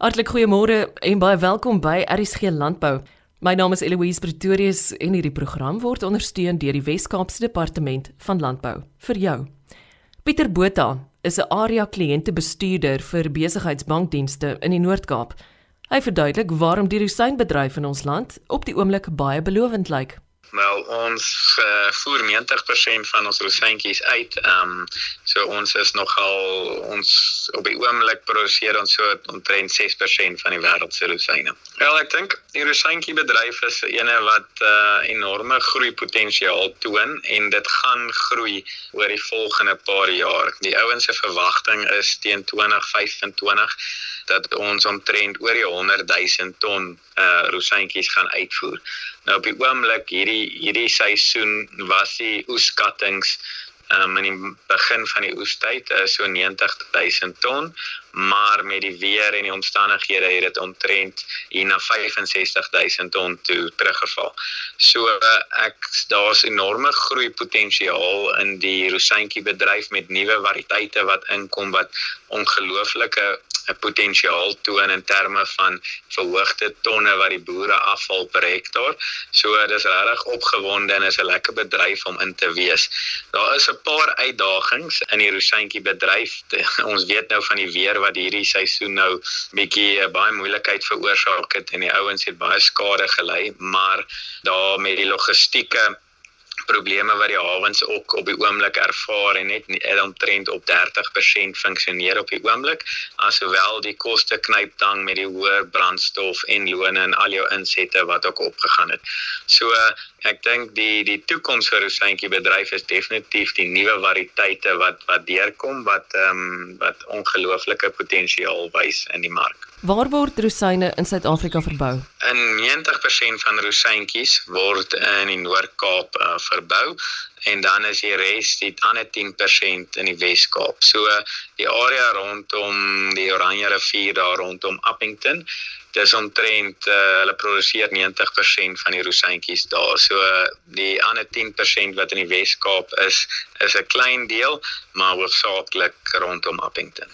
Hartlik goeiemôre en baie welkom by RSG Landbou. My naam is Eloise Pretorius en hierdie program word ondersteun deur die Wes-Kaapse Departement van Landbou vir jou. Pieter Botha is 'n area kliëntebestuurder vir besigheidsbankdienste in die Noord-Kaap. Hy verduidelik waarom die rosynbedryf in ons land op die oomblik baie belovend lyk. Wel ons uh, voer 90% van ons rosyntjies uit. Ehm um, so ons is nogal ons op die oomblik produseer ons so omtrent 6% van die wêreld se rosyne. Wel ek dink die rosyntjie bedryf is 'n ene wat uh, enorme groei potensiaal toon en dit gaan groei oor die volgende paar jaar. Die ouens se verwagting is teen 2025 dat ons omtrent oor die 100 000 ton uh rosyntjies gaan uitvoer. Nou op die oomblik hierdie hierdie seisoen was die oeskattings um, in die begin van die oestyd uh, so 90 000 ton, maar met die weer en die omstandighede het dit omtrent hier na 65 000 ton toe teruggeval. So uh, ek daar's enorme groei potensiaal in die rosyntjie bedryf met nuwe variëteite wat inkom wat ongelooflike 'n potensiaal toon in terme van verhoogde tonne wat die boere afval per hektaar. So dis regtig opgewonde en is 'n lekker bedryf om in te wees. Daar is 'n paar uitdagings in die rosyntjie bedryf. Ons weet nou van die weer wat hierdie seisoen nou bietjie eh, baie moeilikheid veroorsaak het en die ouens het baie skade gely, maar daar met die logistieke probleme wat die hawens ook op die oomblik ervaar en net omtrent op 30% funksioneer op die oomblik asowel die koste knyptang met die hoë brandstof en lone en al jou insette wat ook opgegaan het. So ek dink die die toekoms vir rosyntjie bedryf is definitief die nuwe variëteite wat wat deurkom wat ehm um, wat ongelooflike potensiaal wys in die mark. Waar word rosyne in Suid-Afrika verbou? In 90% van rosyntjies word in die Noord-Kaap uh, verbou en dan is die res die ander 10% in die Wes-Kaap. So die area rondom die Oranje rivier daar rondom Appington dis omtrent uh, hulle produseer 90% van die rosyntjies daar. So die ander 10% wat in die Wes-Kaap is, is 'n klein deel, maar hoofsaaklik rondom Appington.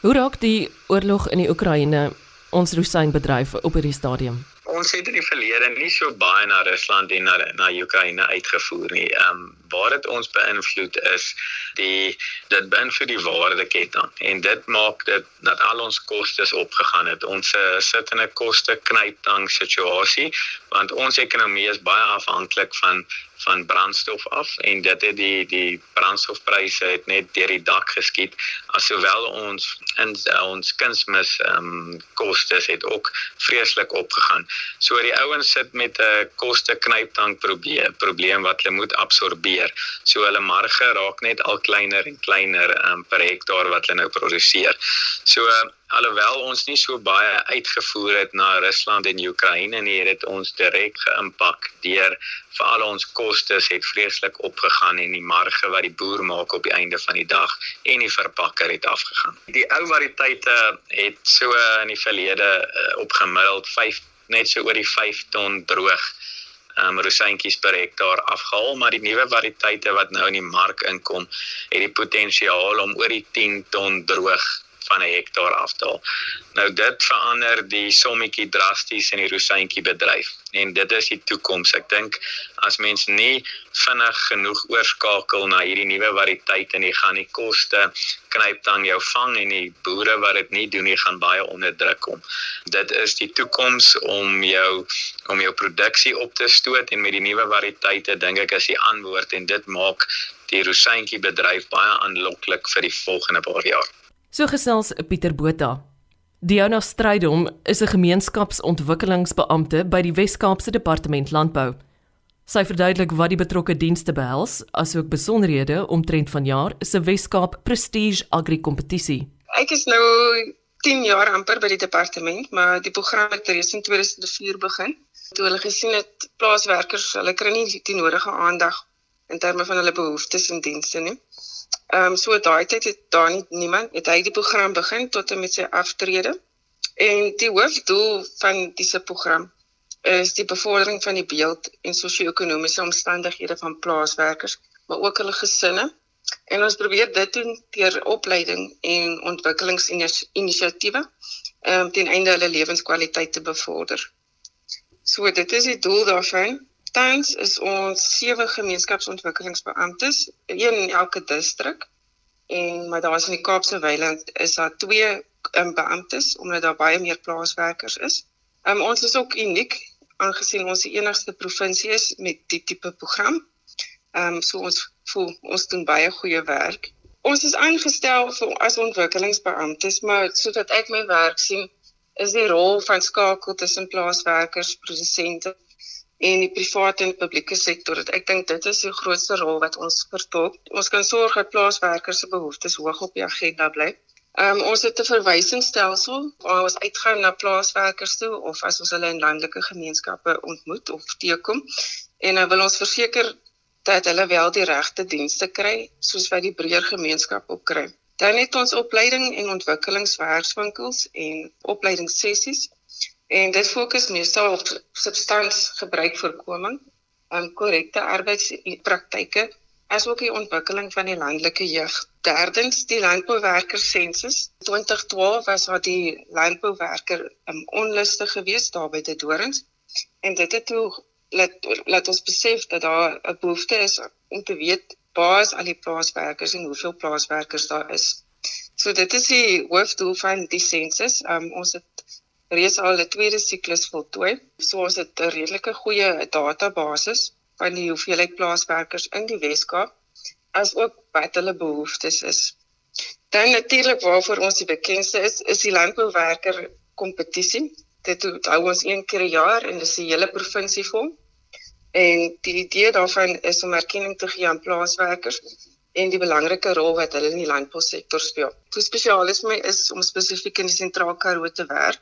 Hoe raak die oorlog in die Oekraïne ons rosynbedryf op hierdie stadium? Ons het in die verlede nie so baie na Rusland en na na Oekraïne uitgevoer nie. Ehm um, waar dit ons beïnvloed is, die dit beïnvloed die waardeketting en dit maak dit dat al ons kostes opgegaan het. Ons uh, sit in 'n koste knyptang situasie want ons ekonomie is baie afhanklik van van brandstof af en dit het die die brandstofpryse het net deur die dak geskiet alsowel ons in ons kunsmis ehm um, kostes het ook vreeslik opgegaan. So die ouens sit met 'n koste knyptang probleem probleem wat hulle moet absorbeer. So hulle marge raak net al kleiner en kleiner um, per hektaar wat hulle nou produseer. So alhoewel ons nie so baie uitgevoer het na Rusland en Oekraïne nie, het dit ons direk geïmpak deur vir al ons kostes het vreeslik opgegaan en die marge wat die boer maak op die einde van die dag en die verpakker het afgegaan. Die ou variëteite het so in die verlede uh, op gemiddeld 5 net so oor die 5 ton droog um, rosyntjies per hektaar afgehaal, maar die nuwe variëteite wat nou in die mark inkom, het die potensiaal om oor die 10 ton droog van 'n hektaar af te haal. Nou dit verander die sommetjie drasties in die rosyntjie bedryf en dit is die toekoms. Ek dink as mens nie vinnig genoeg oorskakel na hierdie nuwe variëteite en jy gaan die koste knyp dan jou vang en die boere wat dit nie doen nie gaan baie onder druk kom. Dit is die toekoms om jou om jou produksie op te stoot en met die nuwe variëteite dink ek is die antwoord en dit maak die rosyntjie bedryf baie aanloklik vir die volgende paar jaar. So gesels Pieter Botha. Diona Strydom is 'n gemeenskapsontwikkelingsbeampte by die Wes-Kaapse Departement Landbou. Sy verduidelik wat die betrokke dienste behels, asook besonderhede omtrent vanjaar se Wes-Kaap Prestige Agri Kompetisie. Ek is nou 10 jaar amper by die departement, maar die program het reeds in 2004 begin. Toe hulle gesien het plaaswerkers, hulle kry nie die nodige aandag in terme van hulle behoeftes en dienste nie. Ehm um, so daai tyd het daar nie niemand het hy die program begin tot en met sy aftrede. En die hoofdoel van diese program is die bevordering van die beeld en sosio-ekonomiese omstandighede van plaaswerkers, maar ook hulle gesinne. En ons probeer dit doen deur opleiding en ontwikkelingsinisiatiewe um, ten einde hulle lewenskwaliteit te bevorder. So dit is die doel daarvan. Tans is ons sewe gemeenskapsontwikkelingsbeamptes, een in elke distrik. En maar daar's in die Kaapse Weiland is daar twee um, beamptes omdat daar baie meer plaaswerkers is. Um, ons is ook uniek aangesien ons die enigste provinsie is met die tipe program. Ehm um, so ons voel ons doen baie goeie werk. Ons is aangestel vir as ontwikkelingsbeamptes, maar sodat ek my werk sien, is die rol van skakel tussen plaaswerkers, produsente en die private en publieke sektor. Ek dink dit is die grootste rol wat ons vertolk. Ons kan sorg dat plaaswerkers se behoeftes hoog op die agenda bly. Um, ons het 'n verwysingsstelsel waar ons uitgaan na plaaswerkers toe of as ons hulle in landelike gemeenskappe ontmoet of teekom en dan wil ons verseker dat hulle wel die regte dienste kry soos wat die breër gemeenskap ook kry. Dan het ons opleiding en ontwikkelingswerkswinkels en opleidingssessies en dit fokus meestal op substansgebruikvoorkoming, en korrekte arbeidspraktyke asook die ontwikkeling van die landelike jeug. Derdens, die landbouwerker sensus. 2012 was daar die landbouwerker um, onluste geweest daar by die Dorings en dit het toe laat laat ons besef dat daar 'n behoefte is om te weet waar is al die plaaswerkers en hoeveel plaaswerkers daar is. So dit is die hoofdoel van die sensus. Um, ons het reeds al 'n tweede siklus voltooi. So ons het 'n redelike goeie database van die hoeveelheid plaaswerkers in die Weskaap as ook wat hulle behoeftes is. Dan natuurlik waarvoor ons die bekendste is, is die landbouwerker kompetisie. Dit hou ons een keer per jaar en dis die hele provinsie vol. En die idee daarvan is om erkenning te gee aan plaaswerkers en die belangrike rol wat hulle in die landbousektor speel. Hoe spesiaal is my is om spesifiek in die sentraal Karoo te werk.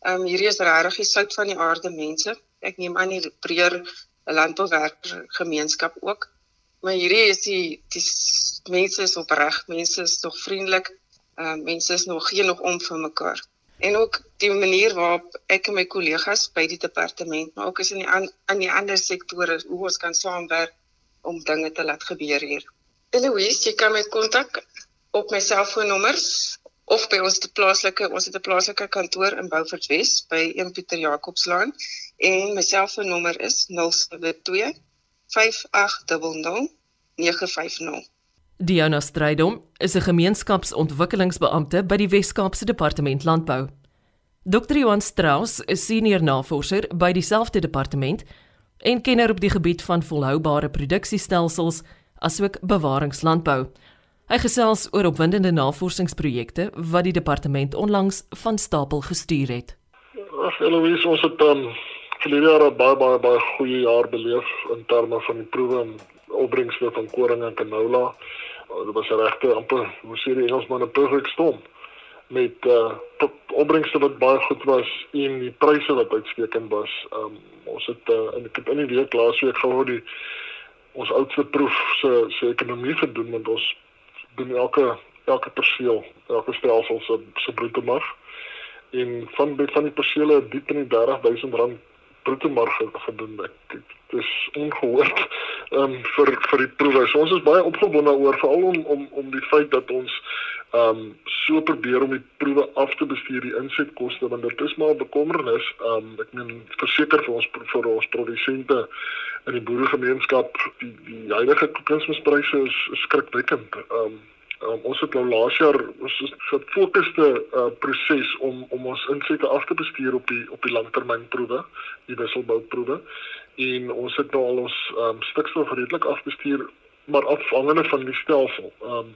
Ehm um, hierdie is regtig die sout van die aarde mense. Ek neem aan die breër landbouwerker gemeenskap ook. Maar hierdie is die die mense is opreg, mense is nog vriendelik, uh, mense is nog geen nog om vir mekaar. En ook die manier waarop ek en my kollegas by die departement, maar ook as in die aan in die ander sektore hoe ons kan saamwerk om dinge te laat gebeur hier. Eloise, jy kan my kontak op my selfoonnommers of by ons plaaslike ons het 'n plaaslike kantoor in Beaufort Wes by 1 Pieter Jacobslaan en my selfoonnommer is 072 5800 950. Diana Strydom is 'n gemeenskapsontwikkelingsbeampte by die Wes-Kaapse Departement Landbou. Dr. Johan Strauss is senior navorser by dieselfde departement en kenner op die gebied van volhoubare produksiestelsels asook bewaringslandbou. Hy gesels oor opwindende navorsingsprojekte wat die departement onlangs van stapel gestuur het. Ag Eloise, ons het dan um, verlede jaar 'n baie baie baie goeie jaar beleef in terme van die proewe en opbrengste van koring en canola. Uh, dit was regte amper, hoe sê die Engelsman 'n perfect storm met uh opbrengste wat baie goed was en die pryse wat uitstekend was. Um ons het uh, in het in die week laasweek gehou die ons oudste proef se se ekonomie gedoen met ons doen elke elke perseel, elke stelsel se se bruto mark en van van die perseele diep in die 30000 rand bruto mark gedoen. Dit is ongehoord um, vir vir die proewe. So ons is baie opgewonde oor veral om om om die feit dat ons ehm um, so probeer om die proewe af te bestuur die insetkoste want dit is maar 'n bekommernis. Ehm um, ek meen verseker vir ons vir ons produsente in die boeregemeenskap die die huidige kunsmispryse is, is skrikwekkend. Ehm um, Um, ons het nou laas jaar ons het gefokusde uh, proses om om ons insette af te bestuur op die op die langtermynproewe, die wisselbouproewe. En ons het nou al ons um, stikstof redelik afbestuur maar afhangende van die stelsel. Ehm um,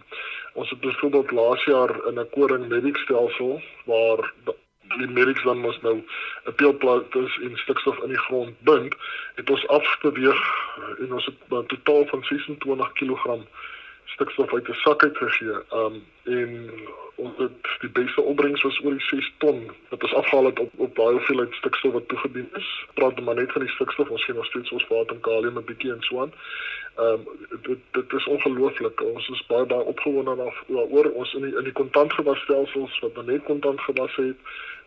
ons het byvoorbeeld laas jaar in 'n koring medic stelsel waar die medics dan mos nou 'n peelplaas in stikstof in die grond bind, het ons afbeweeg en ons het 'n totaal van 26 kg stikstof uit 'n sak uitgegee. Um en ons het die beste opbrengs was oor die 6 ton wat ons afhaal het op op baie veel stikstof wat toegedien is. Praat maar net van die stikstof, ons sien nog steeds ons water en kalium 'n bietjie en so aan. Um dit dit is ongelooflik. Ons is baie baie opgewonde daaroor ons in die in die kontantgewasstelsels wat net kontant gewas het,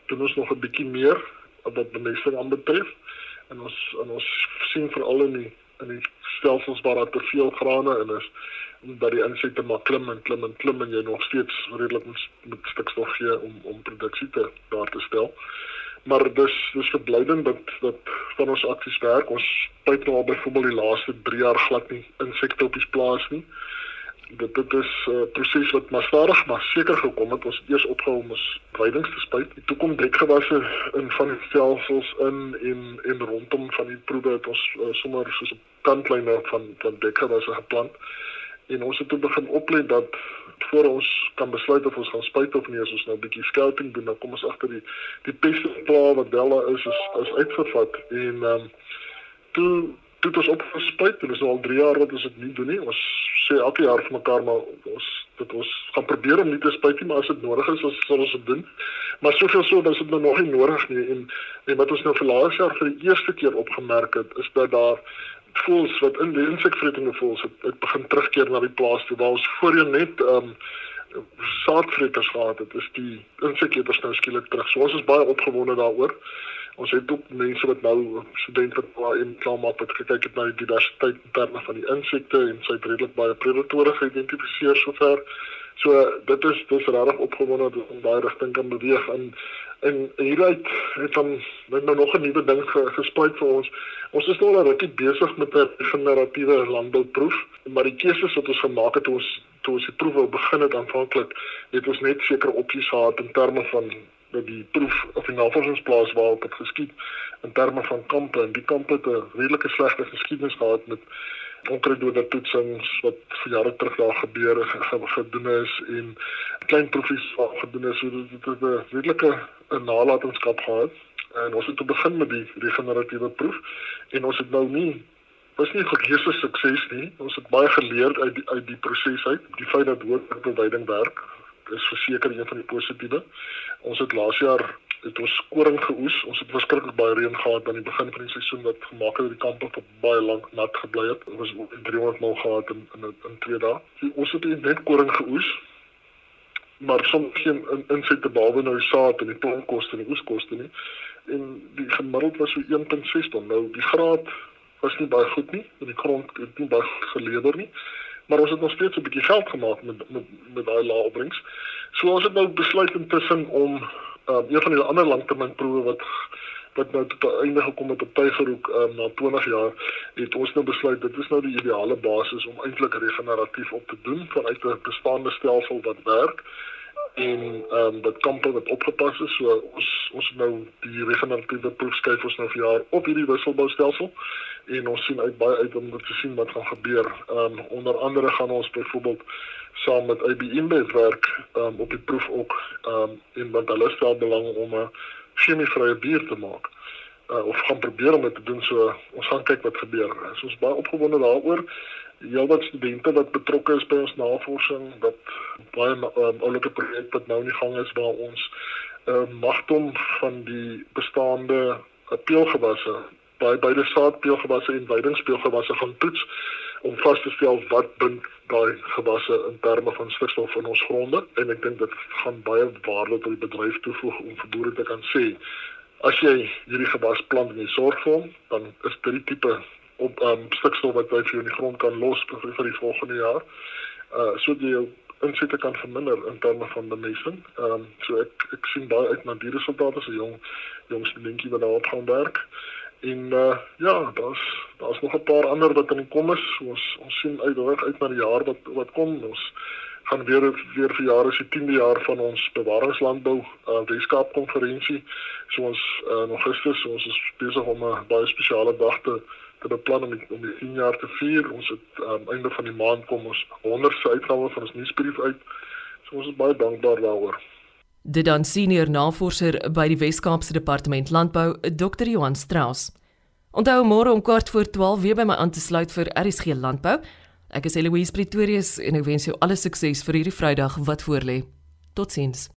doen ons nog 'n bietjie meer wat bemesting aanbetref. En ons en ons sien veral in die in die stelsels waar daar te veel grane in is dat die insekte maar klim en klim en klim en jy nog steeds redelik met, met stikstof gee om om produksie te daar te stel. Maar dis dis verblydend dat dat van ons aksies werk. Ons pyp nou byvoorbeeld die laaste 3 jaar glad nie insekte op die plaas nie dit dit is 'n uh, proses wat maar stadig maar seker gekom het ons eers opgehou om ons veidings te spuit. Die toekoms dekgewasse in van die stelsels in en en rondom van die proewe het ons uh, sommer soos 'n kantlyne van van dekgewasse geplant. En ons het toe begin oplet dat voor ons kan besluit of ons gaan spuit of nie, as ons nou 'n bietjie scouting doen, dan kom ons agter die die peste pla wat daar is is, is uitgevat en ehm um, toe toe ons opgespuit en dis nou al 3 jaar wat ons dit nie doen nie. Ons sê elke jaar vir mekaar maar ons dit ons gaan probeer om nie te spuit nie, maar as dit nodig is, ons sal ons dit doen. Maar soveel so is dit nou nog nie nodig nie en en wat ons nou vir laas jaar vir die eerste keer opgemerk het, is dat daar voels wat in die insekvretende voels het, het begin terugkeer na die plaas toe waar ons voorheen net ehm um, saadvreters gehad het. Dis die inseketers nou skielik terug. So ons is baie opgewonde daaroor. Ons het ook mense wat nou studente wat baie in klaar maak wat gekyk het na die diversiteit in terme van die insekte en sy het redelik baie predatore geïdentifiseer sover. So dit is dis regtig opgewonde ons daai rigting kan beweeg en en hieruit het dan net nou nog 'n nuwe ding gespuit vir ons. Ons is nou al rukkie besig met 'n generatiewe landbouproef, maar die keuses wat ons gemaak het ons toe ons die proef wou begin het aanvanklik, het ons net sekere opsies gehad in terme van dat die proef of die navorsingsplaas waar dit geskied in terme van kampe en die kampe het 'n redelike slegte geskiedenis gehad met onkruiddoder toetsings wat vir jare terug daar gebeur het gedoen is en klein proefies gedoen is. So dit het 'n redelike nalatenskap gehad. En ons het begin met die regeneratiewe proef en ons het nou nie was nie gekeuse sukses nie. Ons het baie geleer uit die, uit die proses uit. Die feit dat woordbeweiding werk is verseker een van die positiewe. Ons het laas jaar het ons koring geoes. Ons het verskriklik baie reën gehad aan die begin van die seisoen wat gemaak het dat die kampe op baie lank nat gebly het. Ons het 300 mal gehad in in in 2 dae. Ons het net koring geoes. Maar soms geen in insette behalwe nou saad en die plantkoste en die oeskoste nie. En die gemiddeld was so 1.6 ton. Nou die graad was nie baie goed nie. Die grond het nie baie gelewer nie maar ons het nog steeds 'n bietjie geld gemaak met met met daai lae opbrengs. So ons het nou besluit intussen om uh, een van die ander langtermynproewe wat wat nou tot 'n einde gekom het op Tygerhoek um, na 20 jaar het ons nou besluit dit is nou die ideale basis om eintlik regeneratief op te doen vanuit 'n bestaande stelsel wat werk en ehm um, dat kampe wat opgepas is so ons ons nou die regeneratiewe proef skuif ons nou vir jaar op hierdie wisselboustelsel en ons sien uit baie uit om te sien wat gaan gebeur. Ehm um, onder andere gaan ons byvoorbeeld saam met IBM werk ehm um, op die proef ook ehm um, en want hulle stel belang om 'n chemievrye bier te maak. Uh, of gaan probeer om dit te doen so ons gaan kyk wat gebeur. So ons baie opgewonde daaroor. Heelwat studente wat betrokke is by ons navorsing wat baie um, oulike projek wat nou in die gang is waar ons 'n uh, magdom van die bestaande uh, peulgewasse by beide saadpeelgewasse en weidingspeelgewasse gaan toets om vas te stel wat bind daai gewasse in terme van stikstof in ons gronde. En ek dink dit gaan baie waarde tot die bedryf toevoeg om vir boere te kan sê as jy hierdie gewas plant en jy sorg vir hom dan is dit die tipe op um, stikstof wat jy in die grond kan los vir, vir die volgende jaar uh so jy insette kan verminder in terme van bemeting. Ehm um, so ek ek sien baie uit na die resultate se jong jong studentjie wat daar gaan werk. En uh ja, daar's daar's nog 'n paar ander wat in kom is. Ons ons sien uitdruk uit na die jaar wat wat kom. Ons gaan weer weer vir jare se 10de jaar van ons bewaringslandbou uh Weskaap konferensie. So ons uh, in Augustus, ons is besig om 'n baie spesiale dag te te beplan om om die 10 jaar te vier. Ons het aan um, einde van die maand kom ons 100ste uitgawe van ons nuusbrief uit. So ons is baie dankbaar daaroor. Dit dan senior navorser by die Wes-Kaapse Departement Landbou, Dr. Johan Strauss. Onthou môre om kwart voor 12 weer by my aan te sluit vir RSG Landbou. Ek is Eloise Pretorius en ek wens jou alle sukses vir hierdie Vrydag wat voorlê. Totsiens.